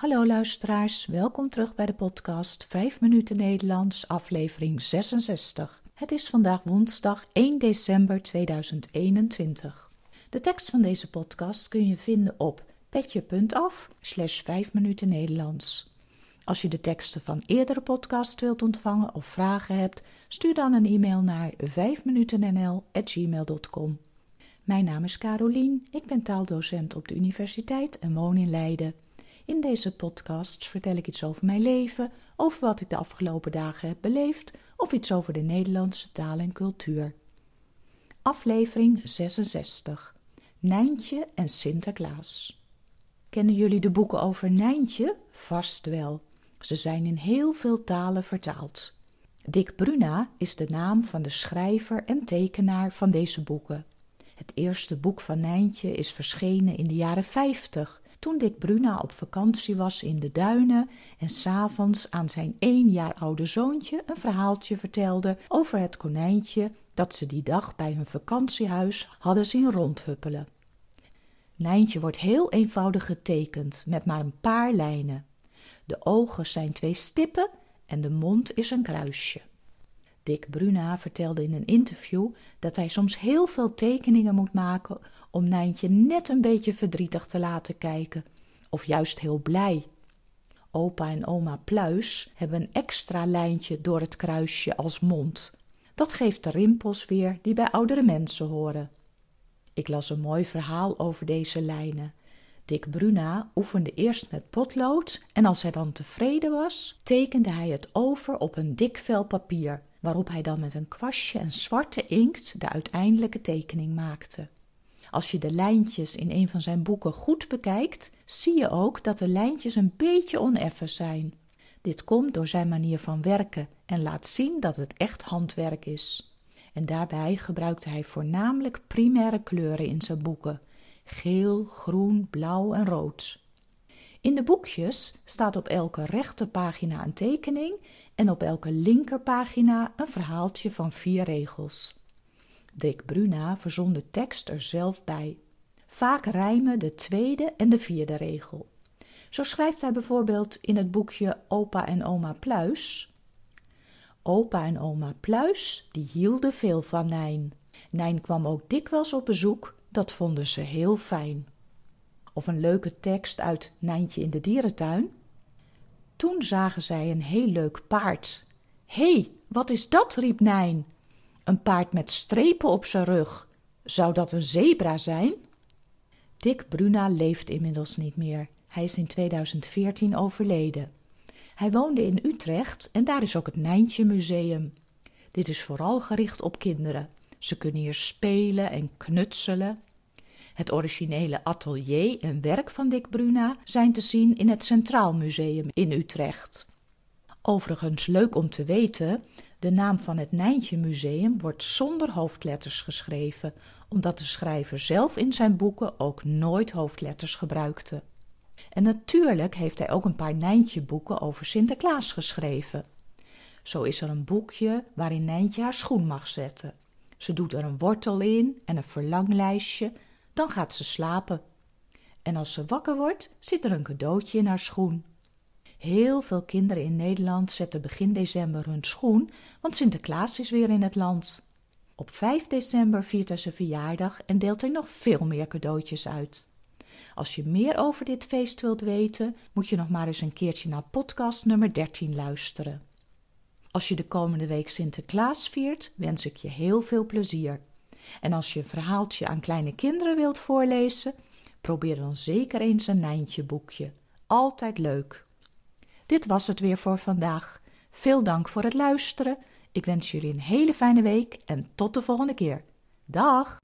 Hallo luisteraars, welkom terug bij de podcast 5 minuten Nederlands, aflevering 66. Het is vandaag woensdag 1 december 2021. De tekst van deze podcast kun je vinden op petje.af slash 5 minuten Nederlands. Als je de teksten van eerdere podcasts wilt ontvangen of vragen hebt, stuur dan een e-mail naar 5minutennl.gmail.com. Mijn naam is Carolien, ik ben taaldocent op de universiteit en woon in Leiden. In deze podcast vertel ik iets over mijn leven, over wat ik de afgelopen dagen heb beleefd of iets over de Nederlandse taal en cultuur. Aflevering 66 Nijntje en Sinterklaas. Kennen jullie de boeken over Nijntje? Vast wel. Ze zijn in heel veel talen vertaald. Dick Bruna is de naam van de schrijver en tekenaar van deze boeken. Het eerste boek van Nijntje is verschenen in de jaren 50 toen Dick Bruna op vakantie was in de duinen en s'avonds aan zijn één jaar oude zoontje een verhaaltje vertelde over het konijntje dat ze die dag bij hun vakantiehuis hadden zien rondhuppelen. Nijntje wordt heel eenvoudig getekend met maar een paar lijnen. De ogen zijn twee stippen en de mond is een kruisje. Dick Bruna vertelde in een interview dat hij soms heel veel tekeningen moet maken om Nijntje net een beetje verdrietig te laten kijken, of juist heel blij. Opa en oma Pluis hebben een extra lijntje door het kruisje als mond. Dat geeft de rimpels weer die bij oudere mensen horen. Ik las een mooi verhaal over deze lijnen. Dick Bruna oefende eerst met potlood en als hij dan tevreden was, tekende hij het over op een dik vel papier, waarop hij dan met een kwastje en zwarte inkt de uiteindelijke tekening maakte. Als je de lijntjes in een van zijn boeken goed bekijkt, zie je ook dat de lijntjes een beetje oneffen zijn. Dit komt door zijn manier van werken en laat zien dat het echt handwerk is. En daarbij gebruikte hij voornamelijk primaire kleuren in zijn boeken: geel, groen, blauw en rood. In de boekjes staat op elke rechterpagina een tekening en op elke linkerpagina een verhaaltje van vier regels. Dick Bruna verzon de tekst er zelf bij. Vaak rijmen de tweede en de vierde regel. Zo schrijft hij bijvoorbeeld in het boekje Opa en Oma Pluis. Opa en oma Pluis, die hielden veel van Nijn. Nijn kwam ook dikwijls op bezoek, dat vonden ze heel fijn. Of een leuke tekst uit Nijntje in de dierentuin. Toen zagen zij een heel leuk paard. Hé, hey, wat is dat? riep Nijn. Een paard met strepen op zijn rug. Zou dat een zebra zijn? Dick Bruna leeft inmiddels niet meer. Hij is in 2014 overleden. Hij woonde in Utrecht en daar is ook het Nijntje Museum. Dit is vooral gericht op kinderen. Ze kunnen hier spelen en knutselen. Het originele atelier en werk van Dick Bruna zijn te zien in het Centraal Museum in Utrecht. Overigens leuk om te weten de naam van het Nijntje Museum wordt zonder hoofdletters geschreven, omdat de schrijver zelf in zijn boeken ook nooit hoofdletters gebruikte. En natuurlijk heeft hij ook een paar Nijntje boeken over Sinterklaas geschreven. Zo is er een boekje waarin Nijntje haar schoen mag zetten. Ze doet er een wortel in en een verlanglijstje, dan gaat ze slapen. En als ze wakker wordt, zit er een cadeautje in haar schoen. Heel veel kinderen in Nederland zetten begin december hun schoen, want Sinterklaas is weer in het land. Op 5 december viert hij zijn verjaardag en deelt hij nog veel meer cadeautjes uit. Als je meer over dit feest wilt weten, moet je nog maar eens een keertje naar podcast nummer 13 luisteren. Als je de komende week Sinterklaas viert, wens ik je heel veel plezier. En als je een verhaaltje aan kleine kinderen wilt voorlezen, probeer dan zeker eens een Nijntje boekje. Altijd leuk. Dit was het weer voor vandaag. Veel dank voor het luisteren. Ik wens jullie een hele fijne week en tot de volgende keer. Dag!